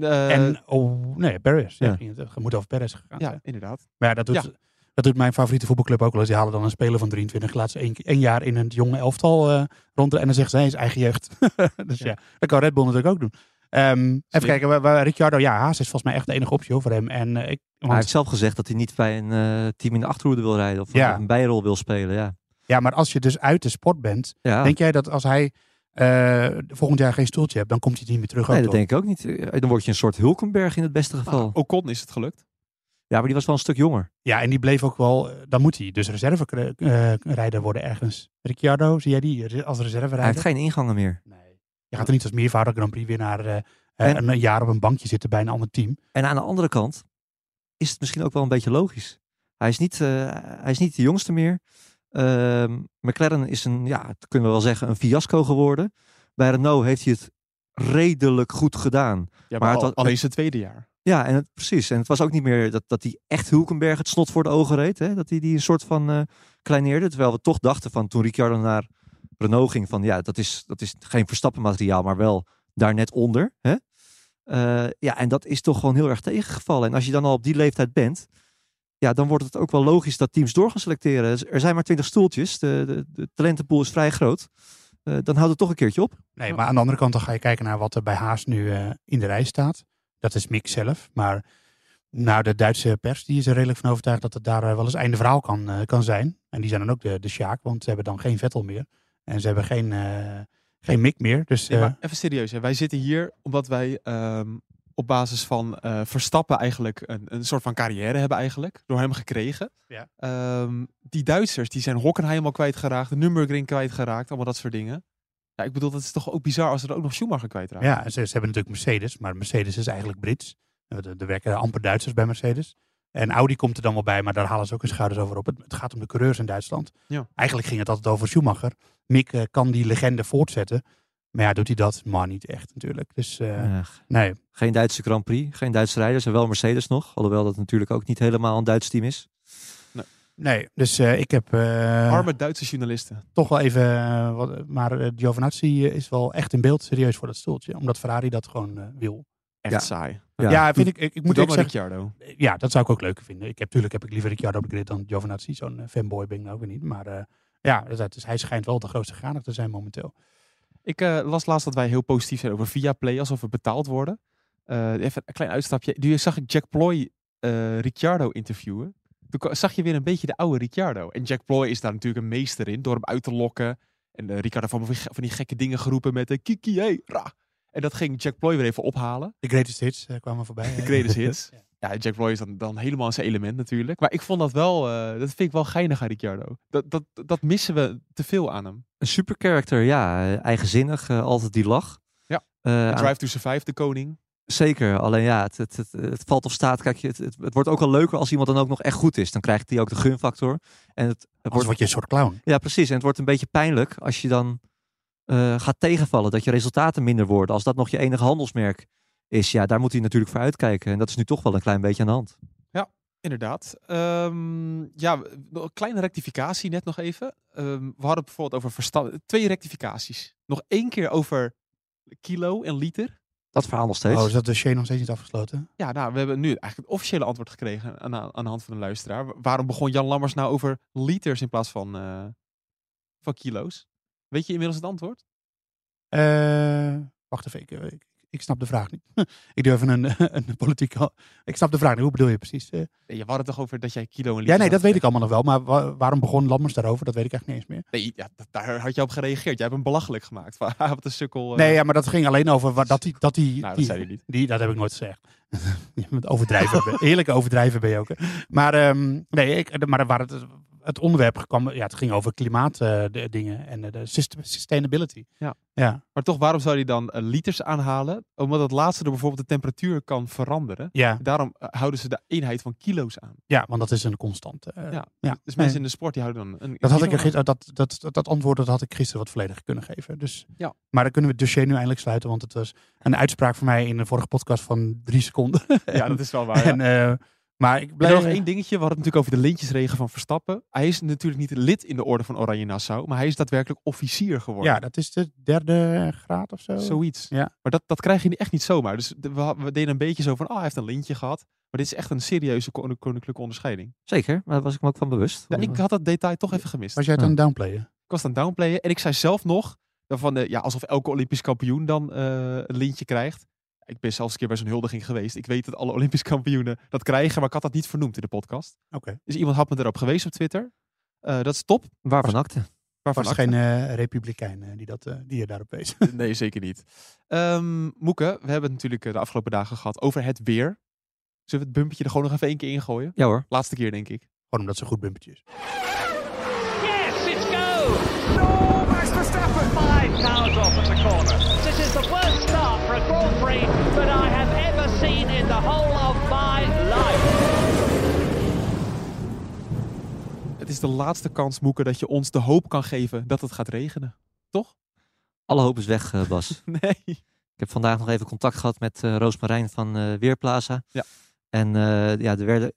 Eh,
en, oh, nee, Perez. Ja.
Ja.
Het, het moet over Perez gegaan
ja
zijn.
inderdaad.
Maar ja, dat doet,
Ja.
dat doet mijn favoriete voetbalclub ook wel eens. Die halen dan een speler van 23, laat ze één, één jaar in een jonge elftal eh rond. En dan zeggen ze, hij is eigen jeugd. dus ja.
Ja.
dat kan Red Bull natuurlijk ook doen. Ehm, even kijken, waar, waar Ricciardo, ja, Haas is volgens mij echt de enige optie hoor, voor hem. En eh, ik,
Hij heeft zelf gezegd dat hij niet bij een eh, team in de achterhoede wil rijden. Of
Ja.
een bijrol wil spelen. Ja,
ja, maar als je dus uit de sport bent,
ja.
denk jij dat als hij eh, volgend jaar geen stoeltje hebt, dan komt hij niet meer terug?
nee,
ook,
dat
toch?
denk ik ook niet. Eh, Dan word je een soort Hulkenberg in het beste geval.
Ocon is het gelukt.
Ja, maar die was wel een stuk jonger.
Ja, en die bleef ook wel, eh, dan moet hij dus reserverijder worden ergens. Ricciardo, zie jij die als
Hij heeft
reserverijder?
geen ingangen meer.
Nee. Je gaat er niet als meervoudig Grand Prix winnaar eh,
En-
een jaar op een bankje zitten bij een ander team.
En aan de andere kant is het misschien ook wel een beetje logisch. Hij is niet, eh, hij is niet de jongste meer. Ehm, McLaren is een, ja, dat kunnen we wel zeggen, een fiasco geworden. Bij Renault heeft hij het redelijk goed gedaan.
Ja, maar,
Maar het
al- alleen zijn tweede jaar.
Ja, en het, precies. En het was ook niet meer dat, dat hij echt Hulkenberg het snot voor de ogen reed. Hè? Dat hij die een soort van eh kleineerde. Terwijl we toch dachten van toen Ricciardo naar Renault ging van ja, dat is, dat is geen Verstappen materiaal, maar wel daar net onder. Hè? Eh, ja, en dat is toch gewoon heel erg tegengevallen. En als je dan al op die leeftijd bent, ja, dan wordt het ook wel logisch dat teams door gaan selecteren. Er zijn maar twintig stoeltjes. De, de, de talentenpool is vrij groot. Eh, dan houdt het toch een keertje op.
Nee, maar aan de andere kant dan ga je kijken naar wat er bij Haas nu eh, in de rij staat. Dat is Mick zelf. Maar nou, de Duitse pers die is er redelijk van overtuigd dat het daar eh, wel eens einde verhaal kan, eh, kan zijn. En die zijn dan ook de, de Sjaak, want ze hebben dan geen Vettel meer. En ze hebben geen, eh, geen Mick meer. Dus
Nee,
eh,
maar even serieus. Hè. Wij zitten hier omdat wij ehm, op basis van eh, Verstappen eigenlijk een, een soort van carrière hebben eigenlijk. Door hem gekregen.
Ja.
Ehm, die Duitsers die zijn Hockenheim al kwijtgeraakt. De Nürburgring kwijtgeraakt. Allemaal dat soort dingen. Ja, ik bedoel, dat is toch ook bizar als er ook nog Schumacher kwijtraakt.
ja, ze, ze hebben natuurlijk Mercedes, maar Mercedes is eigenlijk Brits. Eh, Er er werken amper Duitsers bij Mercedes. En Audi komt er dan wel bij, maar daar halen ze ook hun schouders over op. Het, het gaat om de coureurs in Duitsland.
Ja.
Eigenlijk ging het altijd over Schumacher. Mick eh, kan die legende voortzetten. Maar ja, doet hij dat? Maar niet echt natuurlijk. Dus eh, nee.
Geen Duitse Grand Prix, geen Duitse rijders en wel Mercedes nog. Alhoewel dat natuurlijk ook niet helemaal een Duits team is.
Nee.
Nee, dus eh, ik heb eh,
Arme Duitse journalisten.
toch wel even... wat, maar Giovinazzi is wel echt in beeld serieus voor dat stoeltje. Omdat Ferrari dat gewoon wil.
Echt
Ja.
saai.
Ja, vind ik, ik, ik moet ook
maar
zeggen...
Ricciardo.
Ja, dat zou ik ook leuker vinden. Ik heb, tuurlijk heb ik liever Ricciardo op de grid dan Giovinazzi. Zo'n fanboy ben ik nou ook weer niet. Maar eh, ja, dus, hij schijnt wel de grootste ganig te zijn momenteel.
Ik eh, las laatst dat wij heel positief zijn over Viaplay, alsof we betaald worden. Eh, even een klein uitstapje. Nu zag ik Jack Ploy eh, Ricciardo interviewen. Toen zag je weer een beetje de oude Ricciardo. En Jack Ploy is daar natuurlijk een meester in, door hem uit te lokken. En Ricciardo van, van die gekke dingen geroepen met de kiki, hey, ra. En dat ging Jack Ploy weer even ophalen.
De greatest hits kwamen voorbij.
De greatest hits.
Ja.
Ja, Jack Ploy is dan, dan helemaal in zijn element natuurlijk. Maar ik vond dat wel, eh, dat vind ik wel geinig aan Ricciardo. Dat, dat, dat missen we te veel aan hem.
Een super character, ja. eh, Eigenzinnig, eh, altijd die lach.
Ja.
Eh,
Drive to Survive, de koning.
Zeker, alleen ja, het, het, het, het valt of staat. Kijk, het, het, het wordt ook al leuker als iemand dan ook nog echt goed is. Dan krijgt hij ook de gunfactor. En het, het wordt
word je een soort clown.
Ja, precies. En het wordt een beetje pijnlijk als je dan eh, gaat tegenvallen. Dat je resultaten minder worden. Als dat nog je enige handelsmerk is, ja, daar moet hij natuurlijk voor uitkijken. En dat is nu toch wel een klein beetje aan de hand.
Inderdaad. Ehm, ja, nog een kleine rectificatie net nog even. Ehm, we hadden het bijvoorbeeld over verstand. Twee rectificaties. Nog één keer over kilo en liter.
Dat verhaal nog steeds.
Oh, is dat de Shane nog steeds niet afgesloten?
Ja, nou, we hebben nu eigenlijk het officiële antwoord gekregen aan, aan de hand van de luisteraar. Wa- Waarom begon Jan Lammers nou over liters in plaats van, eh, van kilo's? Weet je inmiddels het antwoord?
Eh, wacht even, ik, ik, ik snap de vraag niet. ik doe even een, een politieke... Ik snap de vraag niet. Hoe bedoel je precies? Eh,
je had het toch over dat jij kilo en liter
ja, nee, dat weet ik allemaal nog wel. Maar wa- waarom begon Lammers daarover? Dat weet ik echt niet eens meer.
Nee, ja, daar had je op gereageerd. Jij hebt hem belachelijk gemaakt. Wat een sukkel. eh.
Nee, ja, maar dat ging alleen over dat die... Dat, die,
Nou, dat
die,
zei hij niet.
Die, dat heb ik nooit gezegd. Je bent overdrijven. Heerlijk overdrijven ben je ook. hè. Maar, ehm, nee, ik, maar waar het, het onderwerp kwam, ja, het ging over klimaatdingen en eh, de sustainability.
Ja.
Ja,
Maar toch, waarom zou hij dan eh, liters aanhalen? Omdat het laatste door bijvoorbeeld de temperatuur kan veranderen.
ja,
Daarom eh, houden ze de eenheid van kilo's aan.
ja, want dat is een constante. eh,
Ja.
ja.
Dus mensen in de sport die houden dan een
Dat, had ik er,
aan.
gis- dat, dat, dat, dat antwoord dat had ik gisteren wat vollediger kunnen geven. Dus,
Ja.
Maar dan kunnen we het dossier nu eindelijk sluiten, want het was een uitspraak van mij in de vorige podcast van drie seconden.
Ja, dat is wel waar. ja.
en, eh, maar ik blijf
nog één dingetje. We hadden het natuurlijk over de lintjesregen van Verstappen. Hij is natuurlijk niet lid in de orde van Oranje Nassau. Maar hij is daadwerkelijk officier geworden.
Ja, dat is de derde graad of zo.
Zoiets.
Ja.
Maar dat, dat krijg je echt niet zomaar. Dus we, deden een beetje zo van, oh, hij heeft een lintje gehad. Maar dit is echt een serieuze kon- koninklijke onderscheiding.
Zeker, maar daar was ik me ook van bewust.
Ja, ik had dat detail toch even gemist.
Was jij het
Ja.
aan het downplayen?
Ik was aan het downplayen. En ik zei zelf nog, van, ja, alsof elke Olympisch kampioen dan eh, een lintje krijgt. Ik ben zelfs een keer bij zo'n huldiging geweest. Ik weet dat alle Olympisch kampioenen dat krijgen, maar ik had dat niet vernoemd in de podcast.
Oké.
Dus iemand had me erop geweest op Twitter. Eh, dat is top.
Waarvan akte?
Waarvan
was
acte.
geen eh, republikein eh, die, dat, die je daarop wees.
Nee, zeker niet. Ehm Moeke, we hebben het natuurlijk de afgelopen dagen gehad over het weer. Zullen we het bumpetje er gewoon nog even één keer ingooien?
Ja hoor.
Laatste keer, denk ik.
Gewoon omdat ze goed bumpertje is.
Yes, it's go! No, Max Verstappen! Five cars off at the corner. This is the worst start for a Grand Prix that I have ever seen in the whole of my life.
Het is de laatste kans, Moeke, dat je ons de hoop kan geven dat het gaat regenen. Toch?
Alle hoop is weg, eh, Bas.
Nee.
Ik heb vandaag nog even contact gehad met eh Roosmarijn van eh, Weerplaza.
Ja.
En eh, ja, er werden,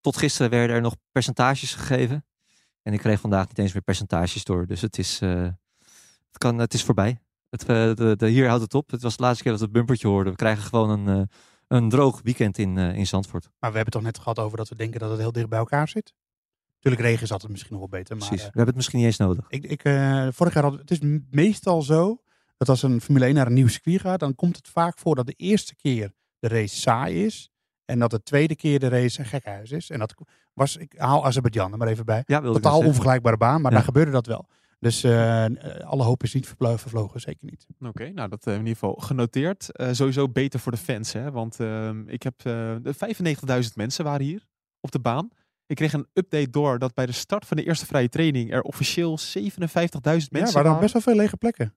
tot gisteren werden er nog percentages gegeven. En ik kreeg vandaag niet eens meer percentages door. Dus het is, eh, het kan, het is voorbij. Het, eh, de, de, hier houdt het op. Het was de laatste keer dat we het bumpertje hoorden. We krijgen gewoon een, eh, een droog weekend in, eh, in Zandvoort.
Maar we hebben het toch net gehad over dat we denken dat het heel dicht bij elkaar zit. Tuurlijk, regen is altijd misschien nog wel beter. Maar
Precies. we hebben het misschien niet eens nodig.
ik, ik, vorig jaar had het is meestal zo dat als een Formule 1 naar een nieuw circuit gaat, dan komt het vaak voor dat de eerste keer de race saai is. En dat de tweede keer de race een gekhuis is. En dat was, ik haal Azerbeidzjan er maar even bij.
Ja,
Totaal onvergelijkbare baan, maar
Ja.
daar gebeurde dat wel. Dus eh, eh, alle hoop is niet vervlogen, zeker niet.
Oké, nou dat hebben we in ieder geval genoteerd. Eh, sowieso beter voor de fans, hè? Want ehm, ik heb eh, de 95.000 mensen waren hier op de baan. Ik kreeg een update door dat bij de start van de eerste vrije training er officieel 57.000 mensen
ja, er waren
waren.
best wel veel lege plekken.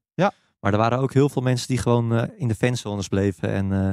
Maar er waren ook heel veel mensen die gewoon eh, in de fanzones bleven. En eh,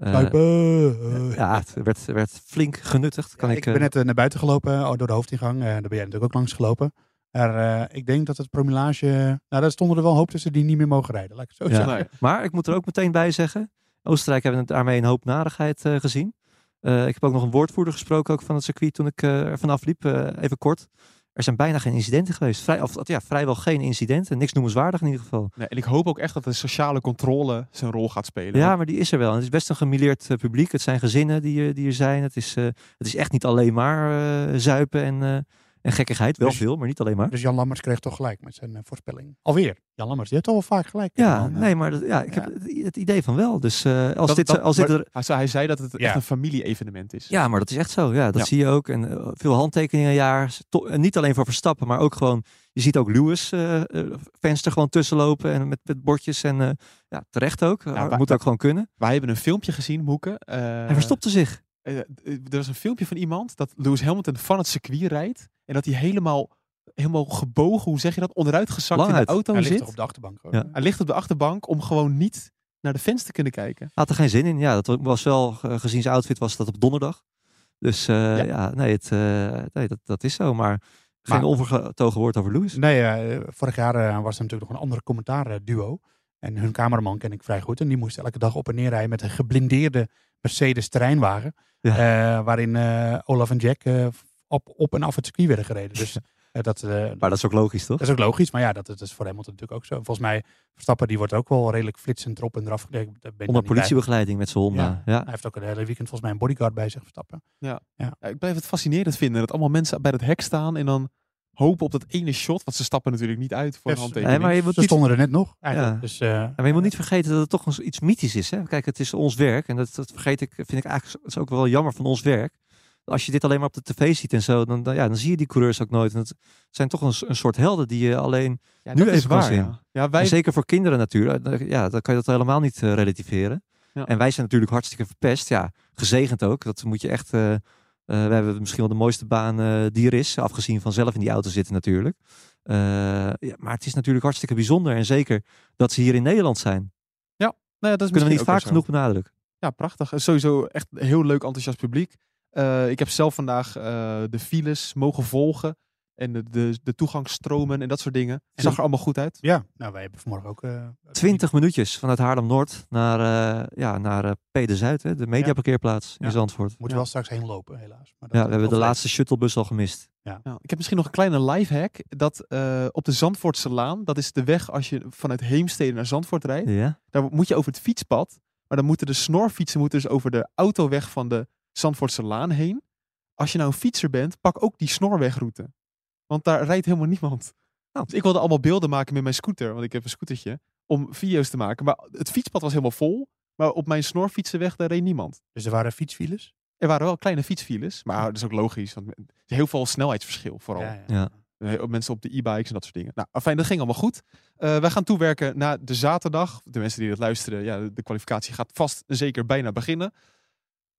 eh, ja, het werd, werd flink genuttigd. Kan
Ja,
ik,
ik
eh,
ben net eh, naar buiten gelopen, oh, door de hoofdingang. Eh, daar ben jij natuurlijk ook langs gelopen. Maar eh, ik denk dat het promillage... Nou, daar stonden er wel een hoop tussen die niet meer mogen rijden. Laat ik het zo
Ja.
zeggen.
Maar ik moet er ook meteen bij zeggen, Oostenrijk hebben het daarmee een hoop narigheid eh, gezien. Eh, ik heb ook nog een woordvoerder gesproken ook van het circuit toen ik eh, er vanaf liep. eh, even kort. Er zijn bijna geen incidenten geweest. Vrij, of, ja, vrijwel geen incidenten. Niks noemenswaardig in ieder geval.
Nee, en ik hoop ook echt dat de sociale controle zijn rol gaat spelen.
Ja, maar die is er wel. En het is best een gemilleerd eh, publiek. Het zijn gezinnen die, er- die er zijn. Het is, eh, het is echt niet alleen maar eh, zuipen en, eh, en gekkigheid. Wel
Dus-
veel, maar niet alleen maar.
Dus Jan Lammers kreeg toch gelijk met zijn eh, voorspelling. Alweer. Jan Lammers, die heeft toch wel vaak gelijk.
Ja,
eh,
nee, maar dat- ja, ik heb het, het idee van wel. Dus eh, als
Dat-
dit,
dat-
als dit er,
hij, zei, dat het
Ja.
echt een familie-evenement is.
Ja, maar dat is echt zo. Ja, dat
Ja.
zie je ook. En veel handtekeningen een jaar. En niet alleen voor Verstappen, maar ook gewoon... Je ziet ook Lewis eh, eh, fans er gewoon tussen lopen en met, met bordjes. En eh, ja, terecht ook.
Wij-
moet ook gewoon kunnen.
Wij hebben een filmpje gezien, Moeke. eh,
Hij verstopte zich.
Eh, er was een filmpje van iemand dat Lewis Hamilton van het circuit rijdt. En dat hij helemaal, helemaal gebogen, hoe zeg je dat, onderuit gezakt in de auto
Hij ligt
zit.
toch op de achterbank.
Ja.
Hij ligt op de achterbank om gewoon niet naar de fans te kunnen kijken.
Had er geen zin in. Ja, dat was wel, eh, gezien zijn outfit was dat op donderdag. Dus eh, ja. nee, het, eh, nee dat, dat is zo. Maar geen
Maar-
onvertogen woord over Lewis.
Nee, vorig jaar was er natuurlijk nog een andere commentaarduo. En hun cameraman ken ik vrij goed. En die moest elke dag op en neer rijden met een geblindeerde Mercedes terreinwagen.
Ja.
eh, waarin eh, Olaf en Jack eh, op, op en af het circuit werden gereden. Dus dat, eh,
Maar dat is ook logisch, toch?
dat is ook logisch. Maar ja, dat, dat is voor Hamilton natuurlijk ook zo. Volgens mij, Verstappen die wordt ook wel redelijk flitsend erop en eraf. gereden. Ben
Onder
bij.
politiebegeleiding met zijn Honda.
Ja.
Ja.
Hij heeft ook een hele weekend volgens mij een bodyguard bij zich Verstappen.
Ja, ik blijf het fascinerend vinden dat allemaal mensen bij het hek staan en dan hopen op dat ene shot. Want ze stappen natuurlijk niet uit voor een
Yes.
handtekening.
Nee, maar je moet
Ze
niet
stonden er net nog. eigenlijk.
Ja.
Dus, eh,
Ja, maar je moet niet vergeten dat het toch een- iets mythisch is. Hè? Kijk, het is ons werk. En dat, dat vergeet ik, vind ik eigenlijk dat is ook wel jammer van ons werk. Als je dit alleen maar op de tv ziet en zo, dan, dan, ja, dan zie je die coureurs ook nooit. En het zijn toch een, een soort helden die je alleen.
ja,
nu even kan
waar.
zien.
Ja. Ja, wij,
zeker voor kinderen natuurlijk. eh, Ja, dan kan je dat helemaal niet eh, relativeren.
Ja.
En wij zijn natuurlijk hartstikke verpest. Ja, gezegend ook. Dat moet je echt. eh, eh, we hebben misschien wel de mooiste baan eh, die er is. Afgezien van zelf in die auto zitten natuurlijk. Eh, ja, maar het is natuurlijk hartstikke bijzonder. En zeker dat ze hier in Nederland zijn.
nou ja, dat is
Kunnen we niet vaak genoeg benadrukken.
Ja, prachtig. Sowieso echt heel leuk enthousiast publiek. Ik heb zelf vandaag de files mogen volgen. En de, de, de toegangsstromen en dat soort dingen.
En
Zag er allemaal goed uit.
ja, nou wij hebben vanmorgen ook... eh,
20 minuutjes vanuit Haarlem-Noord naar, eh ja, naar eh Pede-Zuid. hè, De mediaparkeerplaats in
Ja.
Zandvoort.
Moeten we wel straks heen lopen, helaas. Maar dat-
Ja, we hebben de laatste shuttlebus al gemist.
Ja, ik heb misschien nog een kleine lifehack. Dat eh, op de Zandvoortse Laan, dat is de weg als je vanuit Heemstede naar Zandvoort rijdt.
Ja?
Daar moet je over het fietspad. Maar dan moeten de snorfietsen moeten dus over de autoweg van de Zandvoortse Laan heen. Als je nou een fietser bent, pak ook die snorwegroute. Want daar rijdt helemaal niemand.
Oh.
Dus ik wilde allemaal beelden maken met mijn scooter, want ik heb een scootertje, om video's te maken. Maar het fietspad was helemaal vol. Maar op mijn snorfietsenweg, daar reed niemand.
Dus er waren fietsfiles.
Er waren wel kleine fietsfiles, maar dat is ook logisch. Want er is heel veel snelheidsverschil vooral.
Ja, ja.
Ja.
Eh, Mensen op de e-bikes en dat soort dingen. Nou, fijn, dat ging allemaal goed. Eh wij gaan toewerken naar de zaterdag. De mensen die dat luisteren, ja, de kwalificatie gaat vast en zeker bijna beginnen.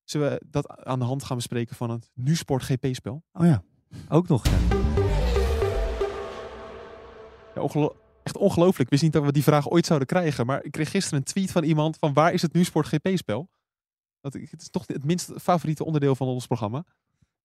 Zullen we dat aan de hand gaan bespreken van het Nu-Sport GP-spel?
Oh ja.
Ook nog. Ja.
Ja, ongelo- echt ongelooflijk. Ik wist niet dat we die vraag ooit zouden krijgen. Maar ik kreeg gisteren een tweet van iemand van waar is het Nu-Sport GP-spel? Dat, het is toch het minst favoriete onderdeel van ons programma.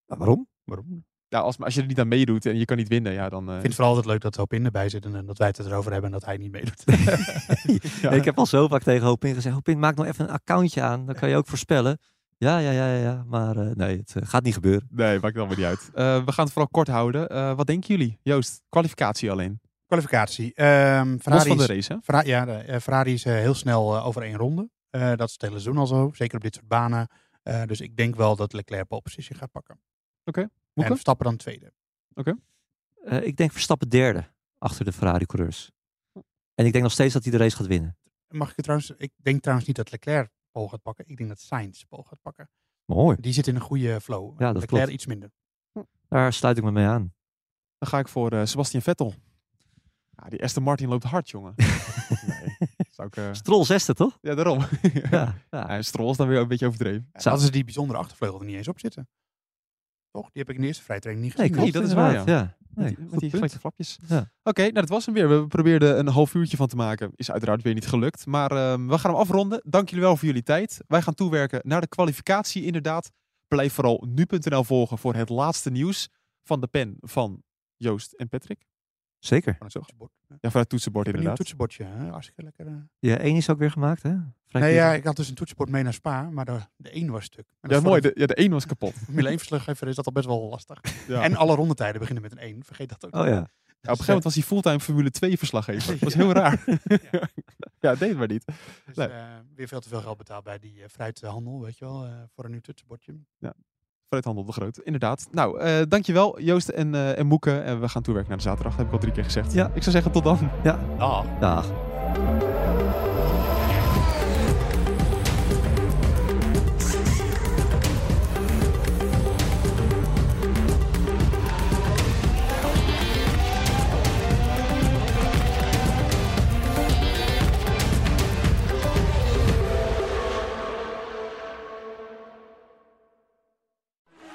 Waarom?
Waarom?
Ja, als, als je er niet aan meedoet en je kan niet winnen, ja, dan... eh,
Ik vind het vooral altijd leuk dat Hopin erbij zit en dat wij het erover hebben en dat hij niet meedoet.
ja.
Ik heb al zo vaak tegen Hopin gezegd: Hopin, maak nou even een accountje aan. Dan kan je ook voorspellen. Ja, ja, ja, ja. ja. Maar eh, nee, het eh, gaat niet gebeuren.
Nee, maakt dan weer niet uit. Eh, we gaan het vooral kort houden. Eh, wat denken jullie? Joost, kwalificatie alleen.
Kwalificatie. Ehm
Los
Ferrari
van de
is,
race, hè?
Ferra- ja, de, eh, Ferrari is eh, heel snel eh, over één ronde. Eh, dat is het hele seizoen al zo. Zeker op dit soort banen. Eh, dus ik denk wel dat Leclerc pole position gaat pakken. En
Moeke?
Verstappen dan tweede.
Eh, ik denk Verstappen derde achter de Ferrari-coureurs. En ik denk nog steeds dat hij de race gaat winnen.
Mag ik het trouwens? Ik denk trouwens niet dat Leclerc pole gaat pakken. Ik denk dat Sainz pole gaat pakken.
Mooi.
Die zit in een goede flow.
Ja, dat
Leclerc
klopt.
iets minder.
Daar sluit ik me mee aan.
Dan ga ik voor Sebastian Vettel. Ja, die Aston Martin loopt hard, jongen. nee, zou ik... eh,
Stroll zesde, toch?
Ja, daarom.
Ja. ja.
Ja, en Stroll is dan weer een beetje overdreven.
Hadden ze die bijzondere achtervleugel er niet eens op zitten. Toch? Die heb ik in de eerste vrijtraining niet
Nee,
gezien.
klopt,
dat is waar,
Ja.
Met
Nee,
die, met die
punt.
gelijke flapjes.
Ja.
Oké, nou dat was hem weer. We probeerden een half uurtje van te maken. Is uiteraard weer niet gelukt. Maar ehm, we gaan hem afronden. Dank jullie wel voor jullie tijd. Wij gaan toewerken naar de kwalificatie inderdaad. Blijf vooral nu.nl volgen voor het laatste nieuws van de pen van Joost en Patrick.
Zeker.
Van een. Ja.
Ja, voor het toetsenbord
Een
inderdaad.
toetsenbordje. Hè? Hartstikke lekker. eh.
Ja, één is ook weer gemaakt, hè? Vrij
Nee, ja, ik had dus een toetsenbord mee naar Spa, maar de, de één was stuk. En dat
Ja, mooi.
een
De, ja, de één was kapot.
Formule 1 verslaggever is dat al best wel lastig.
Ja.
En alle rondetijden beginnen met een 1. Vergeet dat ook.
Oh ja.
Ja, op een gegeven moment was hij fulltime Formule 2 verslaggever. Dat was heel raar. ja, deed maar niet.
Dus,
Nee.
eh, weer veel te veel geld betaald bij die eh, fruithandel, weet je wel, voor een nieuw toetsenbordje.
Fruithandel de Groot, inderdaad. Nou, eh, dankjewel Joost en, eh en Moeke. En we gaan toewerken naar de zaterdag. Dat heb ik al drie keer gezegd.
Ja.
Ik zou zeggen tot dan.
Ja,
Ah.
dag.